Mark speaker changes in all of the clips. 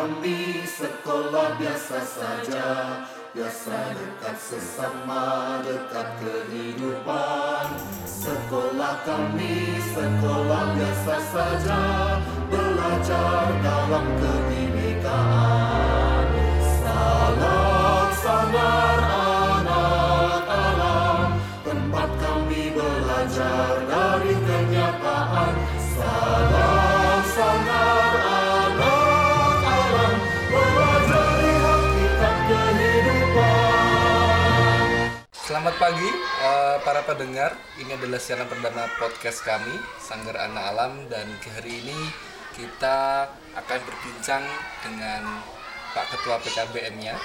Speaker 1: kami sekolah biasa saja Biasa dekat sesama, dekat kehidupan. Sekolah kami sekolah biasa saja Belajar dalam kebinekaan
Speaker 2: pagi eh, para pendengar. Ini adalah siaran perdana podcast kami Sanggar Anak Alam dan hari ini kita akan berbincang dengan Pak Ketua PKBM-nya,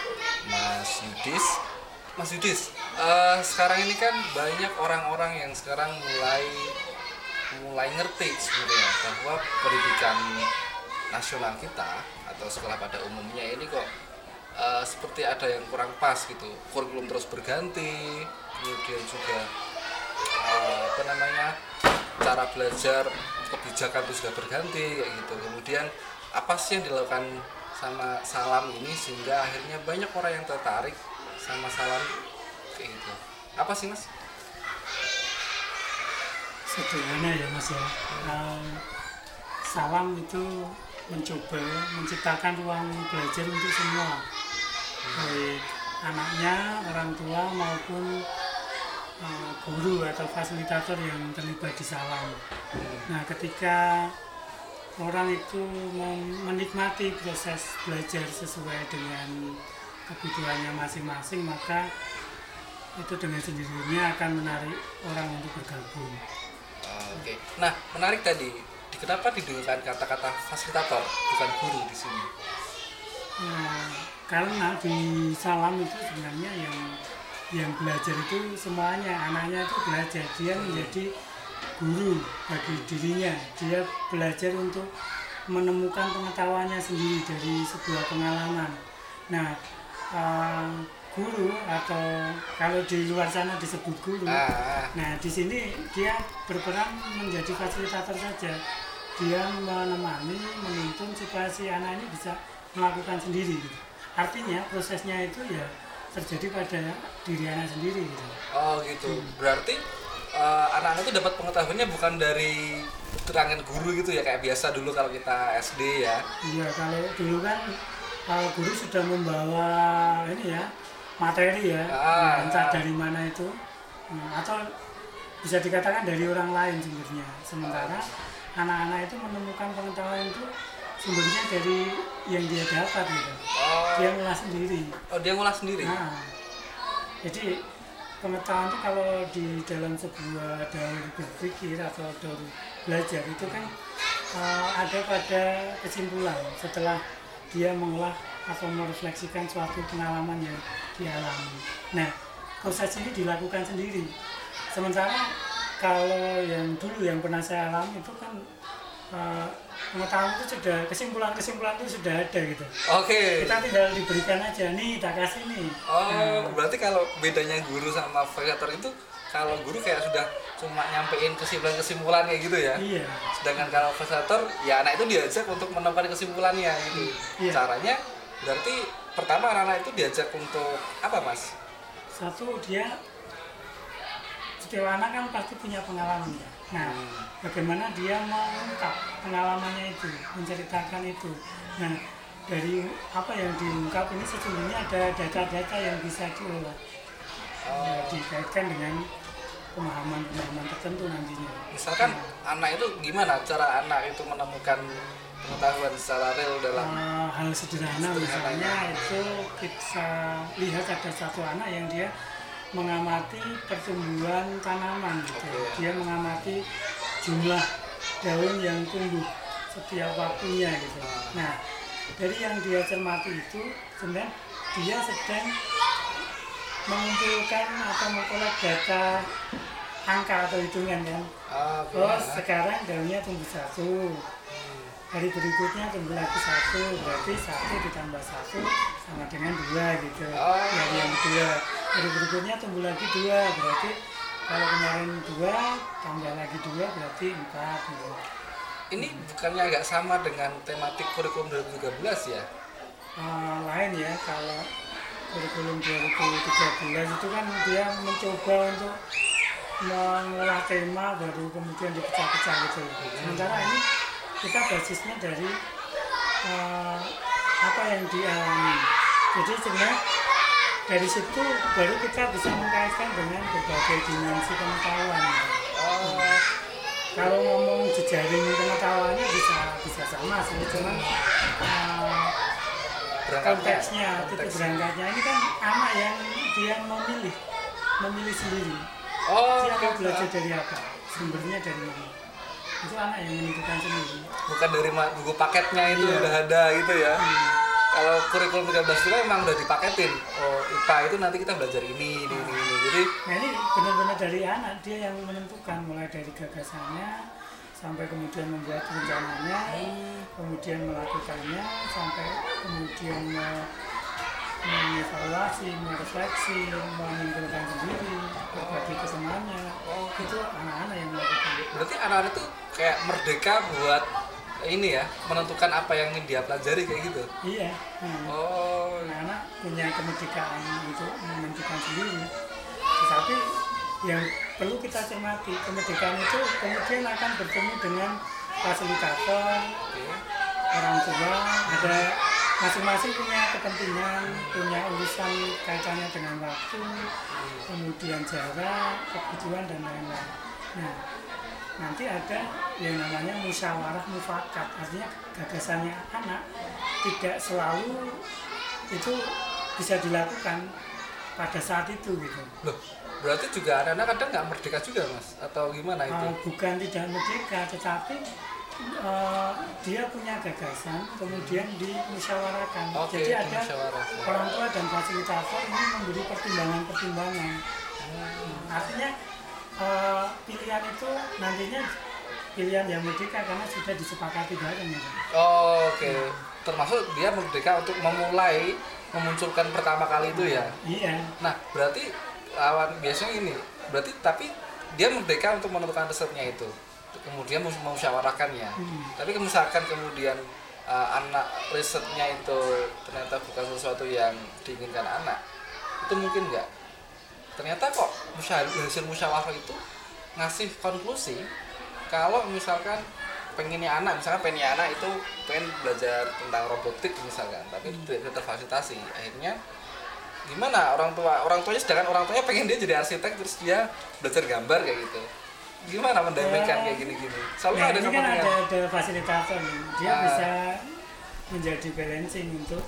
Speaker 2: Mas Yudis. Mas Yudis, eh, sekarang ini kan banyak orang-orang yang sekarang mulai mulai ngerti sebenarnya bahwa pendidikan nasional kita atau sekolah pada umumnya ini kok eh, seperti ada yang kurang pas gitu kurikulum terus berganti kemudian juga eh, apa namanya cara belajar kebijakan itu sudah berganti kayak gitu. Kemudian apa sih yang dilakukan sama salam ini sehingga akhirnya banyak orang yang tertarik sama salam? Kayak gitu. Apa sih mas?
Speaker 3: Sederhana ya mas ya. Eh, salam itu mencoba menciptakan ruang belajar untuk semua. Baik anaknya orang tua maupun eh, guru atau fasilitator yang terlibat di salam nah ketika orang itu menikmati proses belajar sesuai dengan kebutuhannya masing-masing maka itu dengan sendirinya akan menarik orang untuk bergabung
Speaker 2: Oh, Oke. Nah, menarik tadi. Di- Kenapa didengarkan kata-kata fasilitator bukan guru di sini?
Speaker 3: Nah, karena di salam itu sebenarnya yang yang belajar itu semuanya. Anaknya itu belajar. Dia menjadi guru bagi dirinya. Dia belajar untuk menemukan pengetahuannya sendiri dari sebuah pengalaman. Nah eh, guru atau kalau di luar sana disebut guru
Speaker 2: Ah,
Speaker 3: Nah, di sini dia berperan menjadi fasilitator saja. Dia menemani, menuntun supaya si anak ini bisa melakukan sendiri. Artinya prosesnya itu ya terjadi pada diri anak sendiri. Gitu.
Speaker 2: oh gitu. Berarti eh, anak-anak itu dapat pengetahuannya bukan dari terangan guru gitu ya kayak biasa dulu kalau kita SD ya.
Speaker 3: Iya, kalau dulu kan uh, guru sudah membawa ini ya materi ya,
Speaker 2: Ah,
Speaker 3: ya, entah
Speaker 2: ah.
Speaker 3: dari mana itu, Hmm, atau bisa dikatakan dari orang lain sumbernya. Sementara anak-anak itu menemukan pengetahuan itu sumbernya dari yang dia dapat gitu.
Speaker 2: Oh,
Speaker 3: Dia ngolah sendiri.
Speaker 2: oh dia ngolah sendiri.
Speaker 3: Nah, jadi pengetahuan itu kalau di dalam sebuah daur berpikir atau daur belajar itu kan eh, ada pada kesimpulan setelah dia mengolah atau merefleksikan suatu pengalaman yang dialami. Nah, proses ini dilakukan sendiri. Sementara kalau yang dulu yang pernah saya alami itu kan eh, pengetahuan itu sudah kesimpulan-kesimpulan itu sudah ada gitu
Speaker 2: Oke.
Speaker 3: kita tinggal diberikan aja nih tak kasih nih
Speaker 2: Oh, berarti kalau bedanya guru sama fasilitator itu kalau guru kayak sudah cuma nyampein kesimpulan-kesimpulan kayak gitu ya.
Speaker 3: iya
Speaker 2: Sedangkan kalau fasilitator ya anak itu diajak untuk menemukan kesimpulannya gitu.
Speaker 3: Iya.
Speaker 2: Caranya berarti pertama anak-anak itu diajak untuk apa, Mas?
Speaker 3: satu dia setiap anak kan pasti punya pengalaman ya nah bagaimana dia mengungkap pengalamannya itu menceritakan itu? Nah dari apa yang diungkap ini sesungguhnya ada data-data yang bisa diolah. Ya, dikaitkan dengan pemahaman-pemahaman tertentu nantinya.
Speaker 2: Misalkan anak itu gimana cara anak itu menemukan pengetahuan secara real dalam
Speaker 3: Eh, hal sederhana
Speaker 2: Sederhana,
Speaker 3: misalnya
Speaker 2: ya.
Speaker 3: itu kita lihat ada satu anak yang dia mengamati pertumbuhan tanaman gitu. Dia mengamati jumlah daun yang tumbuh setiap waktunya gitu nah dari yang dia cermati itu sebenarnya dia sedang mengumpulkan atau mengkolek data angka atau hitungan kan
Speaker 2: Ah.
Speaker 3: Oh, sekarang daunnya tumbuh satu. Hari berikutnya tumbuh lagi satu, berarti satu ditambah satu sama dengan dua gitu.
Speaker 2: Oh.
Speaker 3: Dari yang kedua, hari berikutnya tumbuh lagi dua, berarti kalau kemarin dua tambah lagi dua berarti empat gitu.
Speaker 2: Ini bukannya agak sama dengan tematik kurikulum 2013 ya?
Speaker 3: eh, lain ya kalau kurikulum 2013 itu kan dia mencoba untuk mengolah tema baru kemudian dipecah-pecah gitu. Sementara ini kita basisnya dari eh, apa yang dialami. Jadi sebenarnya dari situ baru kita bisa mengkaitkan dengan berbagai dimensi pengetahuan.
Speaker 2: Oh,
Speaker 3: Kalau ngomong jejaring pengetahuannya bisa bisa sama sih, cuman eh,
Speaker 2: berangkatnya.
Speaker 3: konteksnya titik berangkatnya ini kan anak yang dia memilih memilih sendiri
Speaker 2: Oh,
Speaker 3: dia mau belajar dari apa sumbernya dari mana itu anak yang menentukan sendiri
Speaker 2: bukan dari buku paketnya itu
Speaker 3: Iya.
Speaker 2: udah ada gitu ya.
Speaker 3: Hmm.
Speaker 2: Kalau kurikulum 13 itu kan memang udah dipaketin. Oh, IPA itu nanti kita belajar ini, ini, ini, ini. Jadi
Speaker 3: nah ini benar-benar dari anak dia yang menentukan mulai dari gagasannya sampai kemudian membuat rencananya kemudian melakukannya sampai kemudian me- mengevaluasi, merefleksi, menyimpulkan sendiri, berbagi kesenangannya. Itu anak-anak yang melakukan.
Speaker 2: berarti anak-anak itu kayak merdeka buat ini ya, menentukan apa yang ingin dia pelajari kayak gitu.
Speaker 3: Iya. Hmm.
Speaker 2: Oh,
Speaker 3: Anak-anak punya kemerdekaan untuk menentukan sendiri. Tetapi yang perlu kita cermati, kemerdekaan itu kemudian akan bertemu dengan fasilitator,
Speaker 2: oke.
Speaker 3: orang tua, ada masing-masing punya kepentingan, punya urusan kaitannya dengan waktu, kemudian jarak, kebutuhan dan lain-lain. Nah, nanti ada yang namanya musyawarah mufakat, artinya gagasannya anak tidak selalu itu bisa dilakukan pada saat itu gitu.
Speaker 2: Loh, berarti juga anak-anak kadang nggak merdeka juga mas? Atau gimana itu?
Speaker 3: Uh, bukan tidak merdeka, tetapi uh, dia punya gagasan, kemudian dimusyawarahkan.
Speaker 2: Oke,
Speaker 3: Jadi ada orang tua dan fasilitator ini memberi pertimbangan-pertimbangan. Hmm, Artinya uh, pilihan itu nantinya pilihan yang merdeka karena sudah disepakati bareng ya. Pak.
Speaker 2: Oh, Oke, termasuk dia merdeka untuk memulai memunculkan pertama kali itu ya.
Speaker 3: Iya.
Speaker 2: Nah, berarti lawan biasanya ini, berarti tapi dia merdeka untuk menentukan risetnya itu, kemudian mus- memusyawarahkannya.
Speaker 3: Hmm.
Speaker 2: Tapi misalkan kemudian uh, anak risetnya itu ternyata bukan sesuatu yang diinginkan anak, itu mungkin nggak? Ternyata kok hasil musyawarah itu ngasih konklusi kalau misalkan pengennya anak, misalkan pengennya anak itu pengen belajar tentang robotik misalkan, tapi tidak bisa terfasilitasi, akhirnya gimana orang tua orang tuanya sedangkan orang tuanya pengen dia jadi arsitek terus dia belajar gambar kayak gitu gimana mendamaikan
Speaker 3: Ya.
Speaker 2: kayak gini-gini selalu
Speaker 3: Nah,
Speaker 2: ada
Speaker 3: ini kan ada, ada fasilitator nih. Dia
Speaker 2: Ah.
Speaker 3: bisa menjadi balancing untuk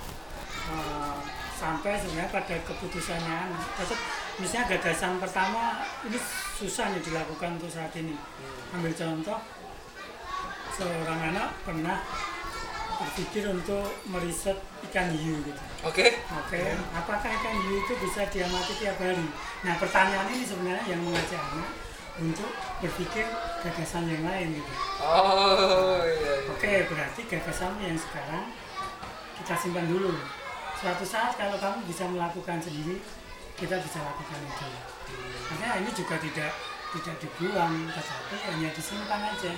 Speaker 3: uh, sampai sebenarnya pada keputusannya anak. Tetap misalnya gagasan pertama ini susah nih dilakukan untuk saat ini.
Speaker 2: Hmm.
Speaker 3: Ambil contoh seorang anak pernah berpikir untuk meriset ikan hiu gitu.
Speaker 2: oke
Speaker 3: Oke, apakah ikan hiu itu bisa diamati tiap hari? Nah, pertanyaan ini sebenarnya yang mengajak anak untuk berpikir gagasan yang lain gitu.
Speaker 2: oh iya, iya.
Speaker 3: Oke, berarti gagasan yang sekarang kita simpan dulu. Suatu saat kalau kamu bisa melakukan sendiri, kita bisa lakukan itu. Karena ini juga tidak tidak dibuang, tetapi hanya disimpan aja.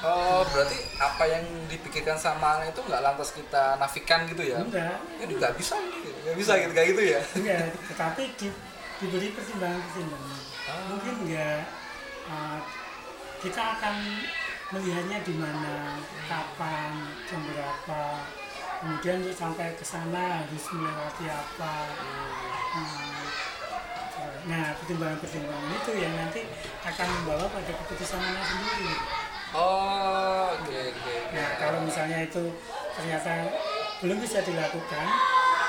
Speaker 2: oh berarti apa yang dipikirkan sama anak itu nggak lantas kita nafikan gitu ya
Speaker 3: Enggak,
Speaker 2: ini nggak bisa nggak bisa gitu kayak gitu ya
Speaker 3: enggak, tetapi di, diberi pertimbangan-pertimbangan. Mungkin enggak uh, kita akan melihatnya di mana, kapan, jam berapa, kemudian untuk sampai ke sana harus melewati apa. Hmm, Nah, pertimbangan-pertimbangan itu yang nanti akan membawa pada keputusan anak sendiri.
Speaker 2: oh oke oke oke.
Speaker 3: Nah, kalau misalnya itu ternyata belum bisa dilakukan,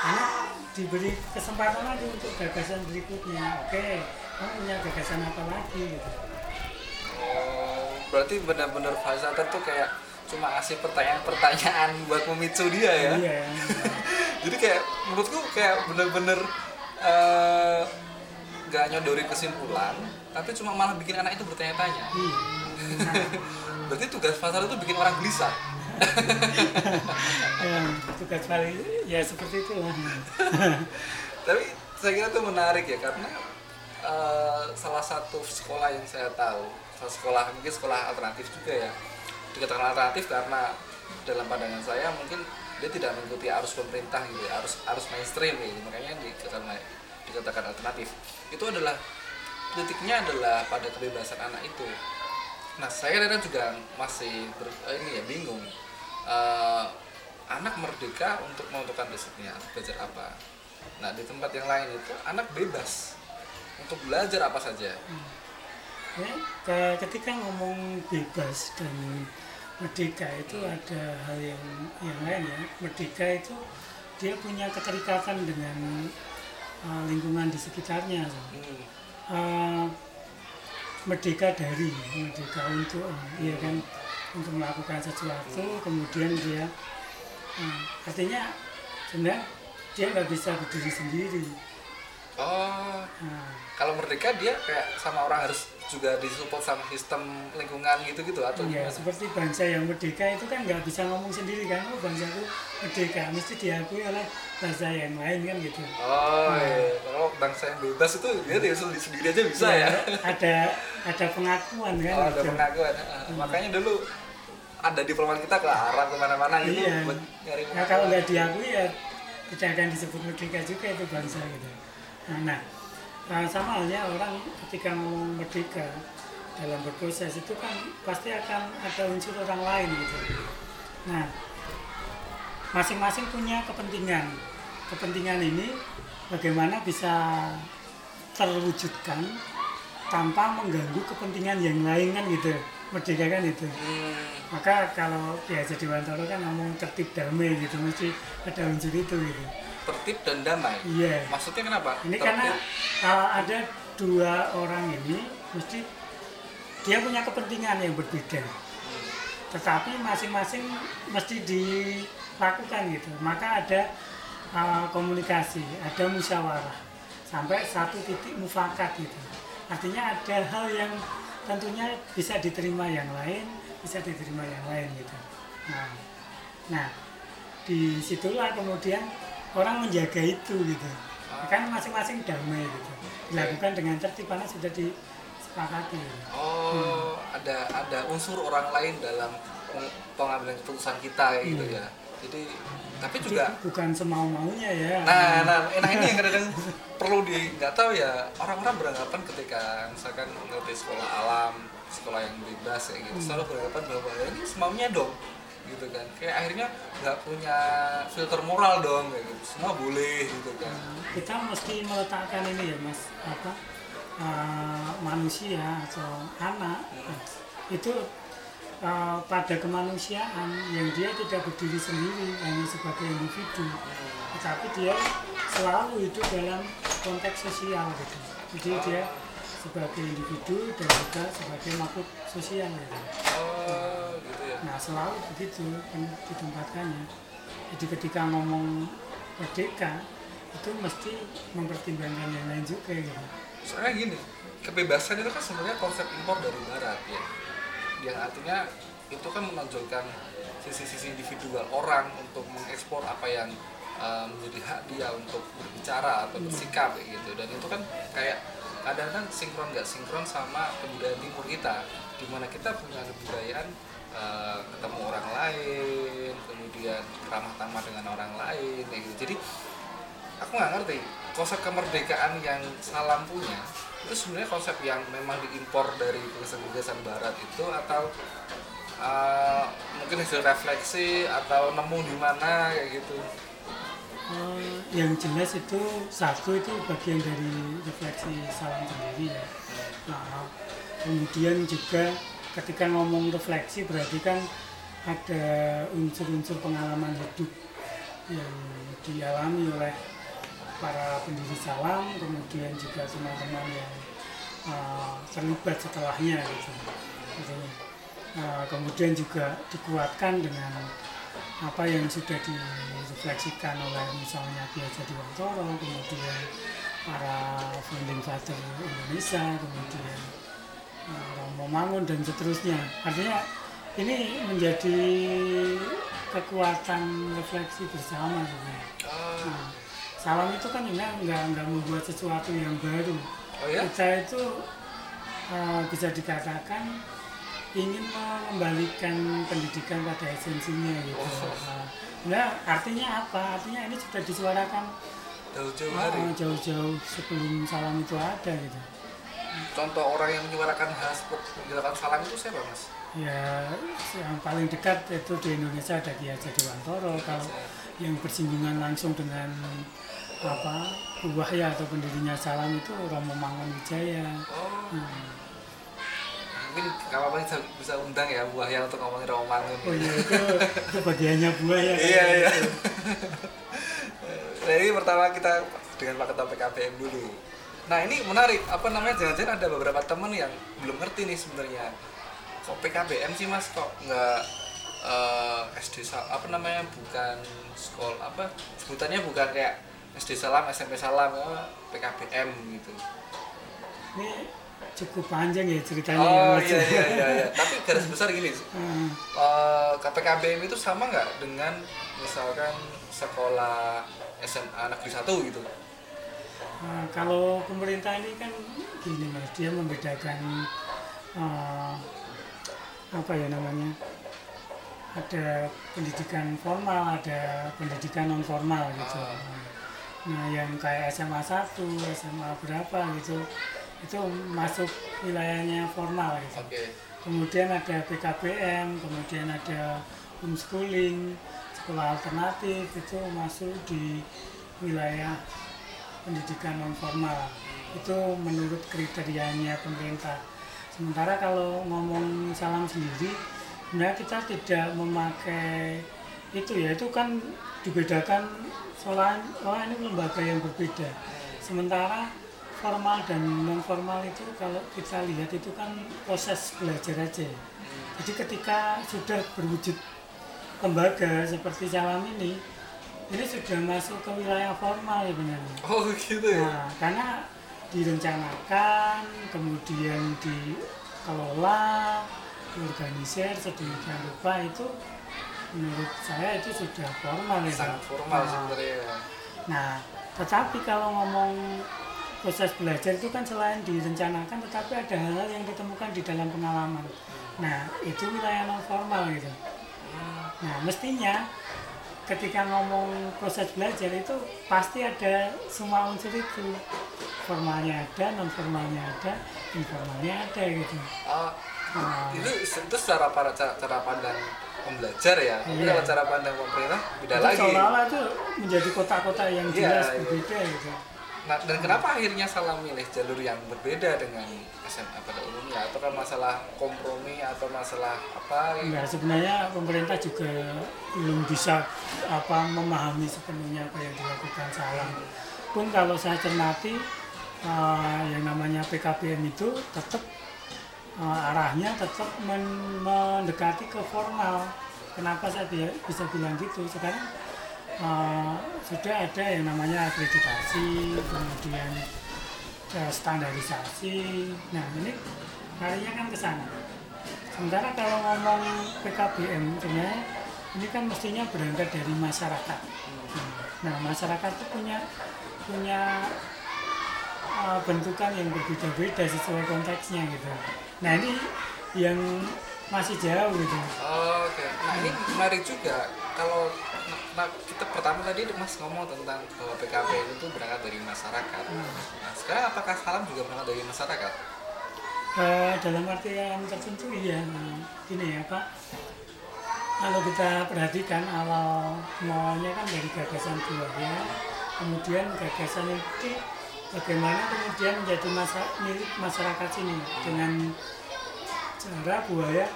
Speaker 3: anak diberi kesempatan lagi untuk gagasan berikutnya. Oke, punya gagasan apa lagi gitu.
Speaker 2: oh berarti benar-benar fasilitator tuh kayak cuma ngasih pertanyaan-pertanyaan buat memicu dia ya
Speaker 3: Iya.
Speaker 2: jadi kayak menurutku kayak bener-bener eh, nggak nyodori kesimpulan tapi cuma malah bikin anak itu bertanya-tanya
Speaker 3: Iya. Nah,
Speaker 2: berarti tugas pasar itu bikin orang gelisah
Speaker 3: ya, tugas paling ya seperti itulah.
Speaker 2: tapi saya kira itu menarik ya karena eh, salah satu sekolah yang saya tahu sekolah mungkin sekolah alternatif juga ya. Dikatakan alternatif karena dalam pandangan saya mungkin dia tidak mengikuti arus pemerintah gitu ya, arus arus mainstream gitu makanya dikatakan dikatakan alternatif. Itu adalah titiknya adalah pada kebebasan anak itu. Nah saya kadang juga masih ber, eh, ini ya bingung. Eh, anak merdeka untuk menentukan risetnya belajar apa. Nah di tempat yang lain itu anak bebas untuk belajar apa saja
Speaker 3: Ya, ke- ketika ngomong bebas dan merdeka itu ada hal yang yang lain ya. Merdeka itu dia punya keterikatan dengan uh, lingkungan di sekitarnya.
Speaker 2: Hmm.
Speaker 3: Uh, merdeka dari, merdeka untuk, uh, ya kan, untuk melakukan sesuatu, kemudian dia, uh, artinya sebenarnya dia nggak bisa berdiri sendiri.
Speaker 2: Oh
Speaker 3: Nah,
Speaker 2: kalau merdeka dia kayak sama orang harus juga disupport sama sistem lingkungan gitu-gitu atau
Speaker 3: Iya,
Speaker 2: gimana?
Speaker 3: seperti bangsa yang merdeka itu kan nggak bisa ngomong sendiri kan, oh bangsaku merdeka, mesti diakui oleh bangsa yang lain kan gitu.
Speaker 2: Oh iya, kalau bangsa yang bebas itu dia dia sendiri, sendiri aja bisa ya.
Speaker 3: Ada ada pengakuan kan.
Speaker 2: Oh, ada
Speaker 3: gitu.
Speaker 2: pengakuan. Ah, Makanya dulu ada diplomat kita ke Arab ke mana-mana gitu
Speaker 3: Iya.
Speaker 2: buat nyari
Speaker 3: Nah, kalau nggak diakui ya tidak akan disebut merdeka juga itu bangsa gitu. Nah, nah uh, sama halnya orang ketika ngomong merdeka dalam berproses itu kan pasti akan ada unsur orang lain gitu. Nah, masing-masing punya kepentingan. Kepentingan ini bagaimana bisa terwujudkan tanpa mengganggu kepentingan yang lain kan gitu. Merdeka kan itu.
Speaker 2: Hmm,
Speaker 3: Maka kalau biasa di Wantoro kan ngomong tertib damai gitu, mesti ada unsur itu gitu.
Speaker 2: Tertib dan damai.
Speaker 3: Iya.
Speaker 2: Maksudnya kenapa?
Speaker 3: Ini
Speaker 2: Tertib.
Speaker 3: karena uh, ada dua orang ini mesti dia punya kepentingan yang berbeda. Tetapi masing-masing mesti dilakukan gitu. Maka ada uh, komunikasi, ada musyawarah sampai satu titik mufakat gitu. Artinya ada hal yang tentunya bisa diterima yang lain, bisa diterima yang lain gitu. Nah, nah di situlah kemudian orang menjaga itu gitu. Kan masing-masing damai gitu. Dilakukan dengan tertib karena sudah disepakati.
Speaker 2: Oh, ada ada unsur orang lain dalam peng- pengambilan keputusan kita gitu
Speaker 3: Iya.
Speaker 2: ya. Jadi tapi
Speaker 3: Jadi
Speaker 2: juga
Speaker 3: bukan semau maunya ya.
Speaker 2: Nah, nah, nah ini yang kadang perlu di nggak tahu ya orang-orang beranggapan ketika misalkan ngerti sekolah alam, sekolah yang bebas kayak gitu, selalu beranggapan bahwa ya ini semaunya dong, gitu kan. Kayak akhirnya nggak punya filter moral dong, kayak gitu. Semua boleh gitu kan.
Speaker 3: kita mesti meletakkan ini ya mas apa uh, manusia atau anak itu uh, pada kemanusiaan yang dia tidak berdiri sendiri hanya sebagai individu tetapi dia selalu hidup dalam konteks sosial gitu jadi dia sebagai individu dan juga sebagai makhluk sosial gitu.
Speaker 2: Oh.
Speaker 3: Nah selalu begitu kan ditempatkannya. Jadi ketika ngomong merdeka itu mesti mempertimbangkan yang lain juga gitu.
Speaker 2: Soalnya gini, kebebasan itu kan sebenarnya konsep impor dari barat ya. Yang artinya itu kan menonjolkan sisi-sisi individual orang untuk mengekspor apa yang uh, menjadi hak dia untuk berbicara atau bersikap kayak gitu. Dan itu kan kayak kadang-kadang sinkron nggak sinkron sama kebudayaan timur kita, di mana kita punya kebudayaan uh, ketemu orang lain, kemudian ramah tamah dengan orang lain kayak gitu. Jadi aku nggak ngerti konsep kemerdekaan yang salam punya itu sebenarnya konsep yang memang diimpor dari gagasan-gagasan barat itu atau uh, mungkin hasil refleksi atau nemu di mana kayak gitu
Speaker 3: Eh, yang jelas itu satu itu bagian dari refleksi salam sendiri ya. Nah, kemudian juga ketika ngomong refleksi berarti kan ada unsur-unsur pengalaman hidup yang dialami oleh para pendiri salam, kemudian juga teman-teman yang eh, terlibat setelahnya gitu. Artinya, eh, kemudian juga dikuatkan dengan apa yang sudah direfleksikan oleh misalnya Ki Haji Dewantoro, kemudian para founding father Indonesia, kemudian Romo dan seterusnya. Artinya ini menjadi kekuatan refleksi bersama sebenarnya.
Speaker 2: oh,
Speaker 3: Nah, salam itu kan enggak enggak, enggak membuat sesuatu yang baru.
Speaker 2: oh ya
Speaker 3: Kita itu eh, bisa dikatakan ingin mengembalikan pendidikan pada esensinya gitu.
Speaker 2: Oh.
Speaker 3: Nah, Nah, artinya apa? Artinya ini sudah disuarakan
Speaker 2: jauh-jauh hari
Speaker 3: jauh-jauh sebelum salam itu ada gitu.
Speaker 2: Contoh orang yang menyuarakan hal seperti menjelaskan salam itu siapa mas
Speaker 3: Ya, yang paling dekat itu di Indonesia ada Kiai Dewantoro. Kalau yang bersinggungan langsung dengan apa buahya atau pendirinya salam itu Romo Mangun Wijaya.
Speaker 2: oh
Speaker 3: Hmm.
Speaker 2: mungkin kalau apa bisa, bisa undang ya buah yang untuk ngomongin Romangun
Speaker 3: Oh iya itu, itu bagiannya buahya. kan?
Speaker 2: iya iya nah ini pertama kita dengan Pak Ketua PKPM dulu nah ini menarik. Apa namanya? Jangan-jangan ada beberapa teman yang belum ngerti nih sebenarnya. Kok PKBM sih mas? Kok nggak eh, SD Sal- apa namanya? Bukan sekolah apa? Sebutannya bukan kayak SD Salam SMP Salam ya, PKBM gitu.
Speaker 3: Ini cukup panjang ya ceritanya.
Speaker 2: oh
Speaker 3: Mas.
Speaker 2: iya iya iya, iya. tapi garis besar gini
Speaker 3: Hmm.
Speaker 2: eh, KPKBM itu sama nggak dengan misalkan sekolah SMA negeri satu gitu
Speaker 3: Nah, kalau pemerintah ini kan gini mas, dia membedakan eh, apa ya namanya? Ada pendidikan formal, ada pendidikan non formal gitu.
Speaker 2: Ah.
Speaker 3: Nah, yang kayak SMA 1, SMA berapa gitu, itu masuk wilayahnya formal gitu.
Speaker 2: oke
Speaker 3: Kemudian ada PKBM, kemudian ada homeschooling, sekolah alternatif itu masuk di wilayah pendidikan non formal. Itu menurut kriterianya pemerintah. Sementara kalau ngomong salam sendiri, sebenarnya kita tidak memakai itu ya, itu kan dibedakan soalnya oh ini lembaga yang berbeda. Sementara formal dan non formal itu kalau kita lihat itu kan proses belajar aja. Jadi ketika sudah berwujud lembaga seperti salam ini, ini sudah masuk ke wilayah formal ya benar.
Speaker 2: oh gitu ya
Speaker 3: Nah, karena direncanakan, kemudian dikelola, diorganisir sedemikian rupa itu menurut saya itu sudah formal ya.
Speaker 2: sangat formal
Speaker 3: Nah,
Speaker 2: sebenarnya
Speaker 3: Nah, tetapi kalau ngomong proses belajar itu kan selain direncanakan, tetapi ada hal yang ditemukan di dalam pengalaman. Nah, itu wilayah non formal gitu. Nah, mestinya ketika ngomong proses belajar itu pasti ada semua unsur itu. Formalnya ada, non formalnya ada, informalnya ada gitu.
Speaker 2: Oh,
Speaker 3: Nah,
Speaker 2: itu itu secara para cara, cara pandang pembelajar ya tapi
Speaker 3: Iya.
Speaker 2: kalau cara pandang pemerintah beda
Speaker 3: itu
Speaker 2: lagi
Speaker 3: seolah-olah itu menjadi kota-kota yang
Speaker 2: Iya,
Speaker 3: jelas
Speaker 2: iya.
Speaker 3: berbeda gitu.
Speaker 2: Nah dan kenapa akhirnya salah milih jalur yang berbeda dengan SMA pada umumnya atau masalah kompromi atau masalah apa
Speaker 3: Enggak, sebenarnya pemerintah juga belum bisa apa memahami sepenuhnya apa yang dilakukan salam. Pun kalau saya cermati eh, yang namanya PKBM itu tetap eh, arahnya tetap men- mendekati ke formal. Kenapa saya bi- bisa bilang gitu? Sekarang eh, sudah ada yang namanya akreditasi, kemudian eh, standarisasi. Nah ini larinya kan ke sana. Sementara kalau ngomong PKBM ini kan mestinya berangkat dari masyarakat. Nah masyarakat itu punya punya uh, bentukan yang berbeda-beda sesuai konteksnya gitu. Nah ini yang masih jauh gitu.
Speaker 2: Oh, Oke, nah ini menarik juga kalau nah, kita pertama tadi Mas ngomong tentang bahwa PKB itu berangkat dari masyarakat. Nah, sekarang apakah salam juga berangkat dari masyarakat?
Speaker 3: Eh, dalam artian tertentu iya Nah, ini ya Pak. Kalau kita perhatikan awal mulanya kan dari gagasan buaya kemudian gagasan itu bagaimana kemudian menjadi masa, milik masyarakat sini dengan cara buaya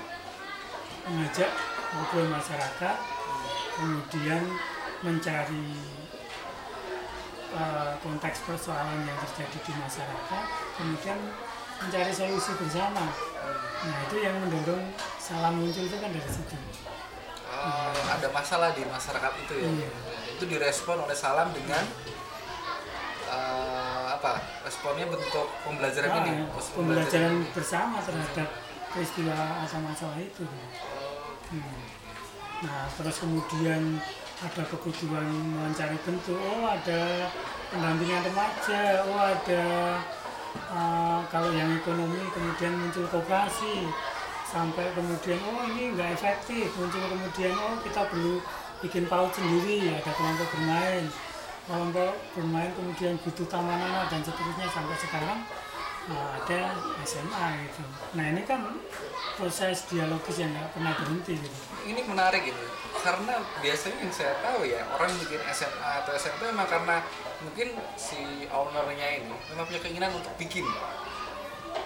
Speaker 3: mengajak ngobrol masyarakat kemudian mencari eh, konteks persoalan yang terjadi di masyarakat kemudian mencari solusi bersama nah itu yang mendorong salam muncul itu kan dari situ
Speaker 2: Oh, ada masalah di masyarakat itu ya.
Speaker 3: Iya.
Speaker 2: Itu direspon oleh salam dengan eh, apa? Responnya bentuk pembelajaran
Speaker 3: Nah,
Speaker 2: ini.
Speaker 3: ya, pembelajaran bersama terhadap peristiwa atau masalah itu
Speaker 2: Oh,
Speaker 3: Hmm. Nah terus kemudian ada kebutuhan mencari bentuk. Oh ada pendampingan remaja. Oh ada uh, kalau yang ekonomi kemudian muncul koperasi. Sampai kemudian oh ini nggak efektif. Muncul kemudian oh kita perlu bikin paut sendiri. Ada kelompok bermain. Kelompok bermain kemudian butuh taman anak dan seterusnya. Sampai sekarang ada SMA gitu. Nah ini kan proses dialogis yang nggak pernah berhenti gitu.
Speaker 2: Ini menarik ini karena biasanya yang saya tahu ya orang bikin SMA atau SMP memang karena mungkin si ownernya ini memang punya keinginan untuk bikin.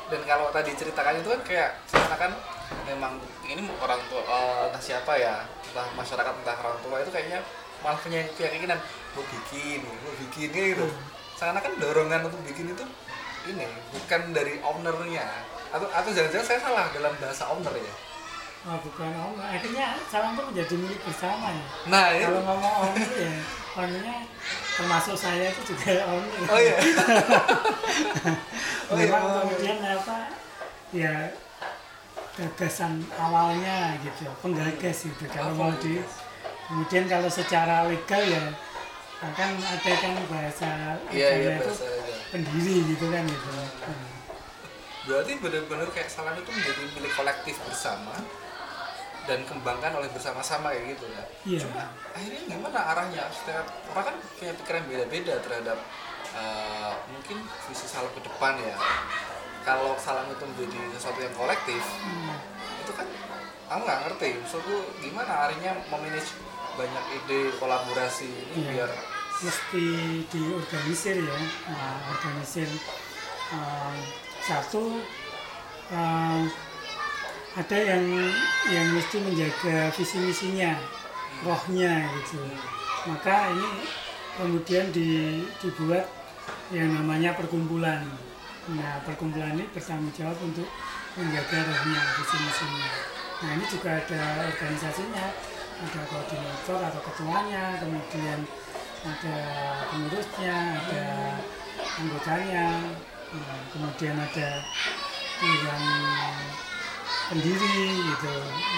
Speaker 2: Dan kalau tadi ceritakan itu kan kayak seakan-akan memang ini orang tua eh, entah siapa ya entah masyarakat entah orang tua itu kayaknya malah punya punya keinginan mau bikin mau bikin gitu. Seakan-akan dorongan untuk bikin itu ini bukan dari ownernya atau atau jangan-jangan saya salah dalam bahasa owner ya
Speaker 3: Oh, bukan om, akhirnya salam itu menjadi milik bersama ya.
Speaker 2: nah ini
Speaker 3: Kalau ngomong om ya, omnya termasuk saya itu juga om.
Speaker 2: oh iya Oh, iya.
Speaker 3: Memang kemudian apa ya gagasan awalnya gitu, penggagas gitu. Kalau
Speaker 2: Oh,
Speaker 3: mau di, kemudian kalau secara legal ya akan ada kan bahasa
Speaker 2: iya iya
Speaker 3: itu
Speaker 2: bahasa aja
Speaker 3: pendiri gitu kan gitu.
Speaker 2: Berarti benar-benar kayak salam itu menjadi milik kolektif bersama dan kembangkan oleh bersama-sama kayak gitu ya
Speaker 3: Iya.
Speaker 2: cuma akhirnya gimana arahnya setiap orang kan punya pikiran beda-beda terhadap eh, mungkin visi salam ke depan ya kalau salam itu menjadi sesuatu yang kolektif
Speaker 3: Hmm.
Speaker 2: itu kan aku nggak ngerti maksudku gimana akhirnya memanage banyak ide kolaborasi ini
Speaker 3: Iya.
Speaker 2: biar
Speaker 3: mesti diorganisir ya. Nah, organisir um, satu um, ada yang yang mesti menjaga visi misinya rohnya gitu. Maka ini kemudian di, dibuat yang namanya perkumpulan. Nah perkumpulan ini bertanggung jawab untuk menjaga rohnya visi misinya nah ini juga ada organisasinya ada koordinator atau ketuanya kemudian ada pengurusnya ada anggotanya nah, kemudian ada yang pendiri gitu.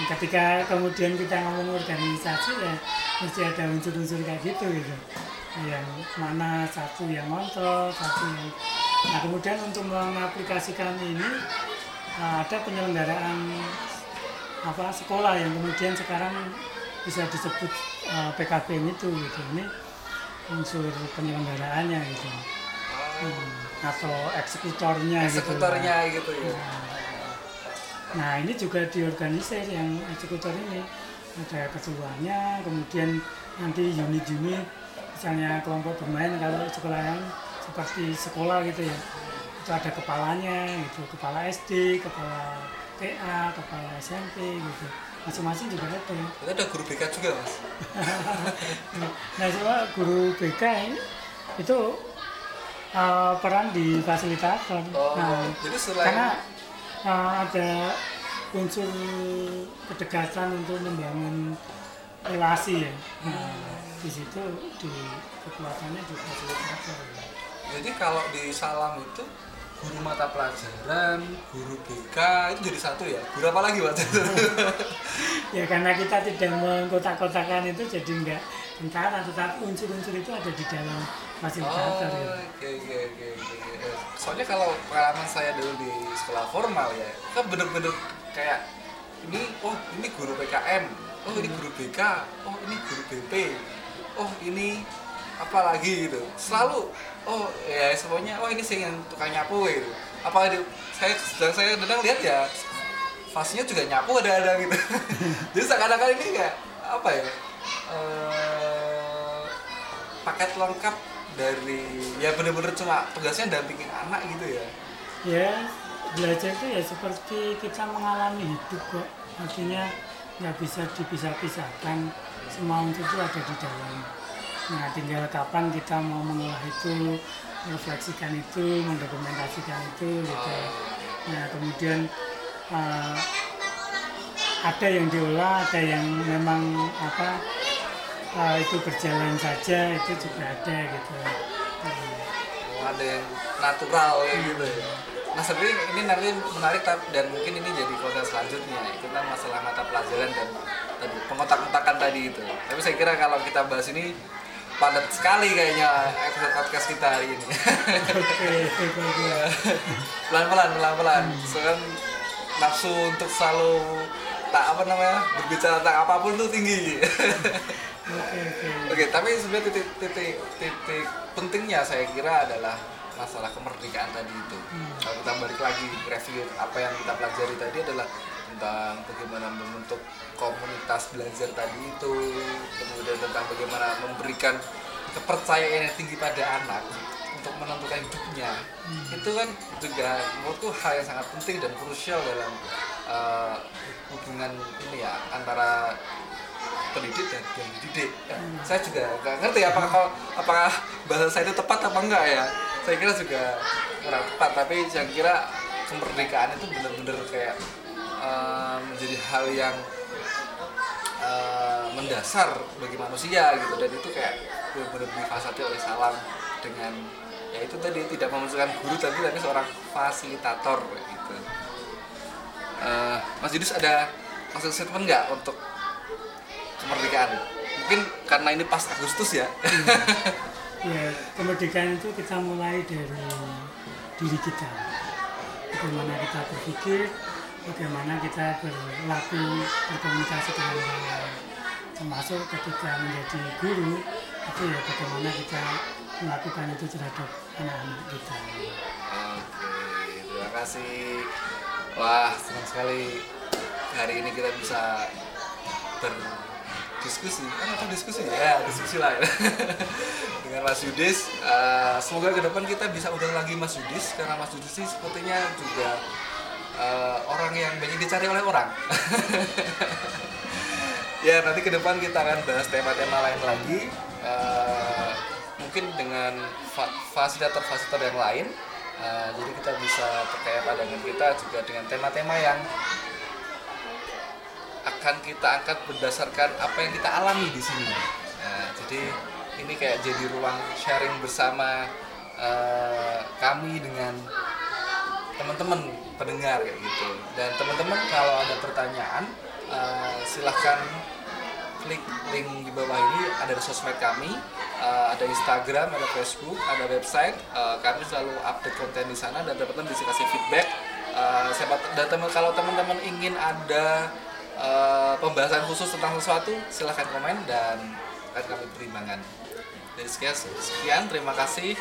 Speaker 3: Ketika kemudian kita ngomong organisasi ya mesti ada unsur-unsur kayak gitu gitu. Yang mana satu yang ngontrol satu yang nah kemudian untuk mengaplikasikan ini ada penyelenggaraan apa sekolah yang kemudian sekarang bisa disebut uh, PKBM itu gitu. Ini unsur penyelenggaraannya gitu. Hmm, atau eksekutornya gitu.
Speaker 2: Eksekutornya gitu ya.
Speaker 3: Nah ini juga diorganisir yang eksekutor ini. Ada ketuanya, kemudian nanti unit-unit, misalnya kelompok bermain kalau sekolah yang seperti sekolah gitu ya, itu ada kepalanya gitu, kepala SD, kepala TA, kepala SMP gitu, masing-masing juga ada.
Speaker 2: itu ada guru BK juga mas
Speaker 3: Nah cuma guru BK ini itu uh, peran di fasilitator.
Speaker 2: oh
Speaker 3: Nah,
Speaker 2: jadi selain
Speaker 3: karena uh, ada unsur kedekatan untuk membangun relasi ya nah, di situ di kekuatannya di fasilitator.
Speaker 2: Jadi kalau di Salam itu guru mata pelajaran, guru BK itu jadi satu ya. Guru apa lagi Pak?
Speaker 3: ya karena kita tidak mengkotak-kotakan itu jadi enggak tentara tetapi unsur-unsur itu ada di dalam
Speaker 2: oh,
Speaker 3: fasilitator
Speaker 2: oke
Speaker 3: ya.
Speaker 2: oke oke oke. Soalnya kalau pengalaman saya dulu di sekolah formal ya, kan bener-bener kayak ini oh ini guru PKM, oh ini guru BK, oh ini guru BP, oh ini apa lagi gitu. Selalu oh ya semuanya oh ini sih yang tukang nyapu gitu. Apa itu saya sedang saya sedang lihat ya fasenya juga nyapu ada-ada gitu. Jadi seakan-akan ini kayak apa ya? eh, paket lengkap dari ya bener-bener cuma tugasnya dampingin anak gitu ya.
Speaker 3: ya belajar itu ya seperti kita mengalami hidup kok artinya nggak bisa dipisah-pisahkan semua itu ada di dalam nah tinggal kapan kita mau mengolah itu merefleksikan itu mendokumentasikan itu gitu nah kemudian eh, ada yang diolah ada yang memang apa eh, itu berjalan saja itu juga ada gitu.
Speaker 2: Oh, ada yang natural ya gitu ya. Nah sebenarnya ini nanti menarik dan mungkin ini jadi konten selanjutnya itu kan masalah mata pelajaran dan pengotak-kotakan tadi itu. Tapi saya kira kalau kita bahas ini padat sekali kayaknya episode podcast kita hari ini.
Speaker 3: oke
Speaker 2: pelan-pelan pelan-pelan. Soalnya nafsu untuk selalu tak apa namanya berbicara tentang apa pun tuh tinggi.
Speaker 3: Oke oke.
Speaker 2: Oke, tapi sebenarnya titik, titik titik pentingnya saya kira adalah masalah kemerdekaan tadi itu.
Speaker 3: Hmm.
Speaker 2: Kalau kita balik lagi review apa yang kita pelajari tadi adalah tentang bagaimana membentuk komunitas belajar tadi itu, kemudian tentang bagaimana memberikan kepercayaan yang tinggi pada anak untuk menentukan hidupnya. Itu kan juga menurutku hal yang sangat penting dan krusial dalam eh, hubungan ini ya antara pendidik dan yang dididik. Ya, Saya juga nggak ngerti apakah apakah bahasa saya itu tepat apa enggak ya. Saya kira juga kurang tepat, tapi saya kira kemerdekaan itu benar-benar kayak eh, menjadi hal yang eh, mendasar bagi manusia gitu dan itu kayak benar-benar difasati oleh salam dengan ya itu tadi tidak memasukkan guru tapi tapi seorang fasilitator gitu. Eh, Mas Yudis ada maksud statement nggak untuk kemerdekaan mungkin karena ini pas Agustus ya
Speaker 3: Ya, kemerdekaan itu kita mulai dari diri kita. Bagaimana kita berpikir, bagaimana kita berlaku, berkomunikasi dengan orang lain. Termasuk ketika menjadi guru, itu ya bagaimana kita melakukan itu terhadap anak-anak kita.
Speaker 2: oke terima kasih wah senang sekali hari ini kita bisa berdiskusi kan atau diskusi ya diskusi ya. dengan Mas Yudis Eh, semoga ke depan kita bisa undang lagi Mas Yudis karena Mas Yudis sih sepertinya juga eh, orang yang banyak dicari oleh orang ya nanti ke depan kita akan bahas tema-tema lain lagi Eh, mungkin dengan fa- fasilitator-fasilitator yang lain Eh, jadi kita bisa perkaya pandangan kita juga dengan tema-tema yang akan kita angkat berdasarkan apa yang kita alami di sini. Nah, jadi ini kayak jadi ruang sharing bersama eh, kami dengan teman-teman pendengar kayak gitu. Dan teman-teman kalau ada pertanyaan eh, silahkan klik link di bawah ini. Ada sosmed kami eh, ada Instagram ada Facebook ada website. Eh, kami selalu update konten di sana dan teman-teman bisa kasih feedback. Eh, siapa dan teman kalau teman-teman ingin ada eh, pembahasan khusus tentang sesuatu silahkan komen dan akan kami pertimbangkan. Dari sekian sekian terima kasih.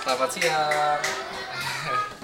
Speaker 2: Selamat siang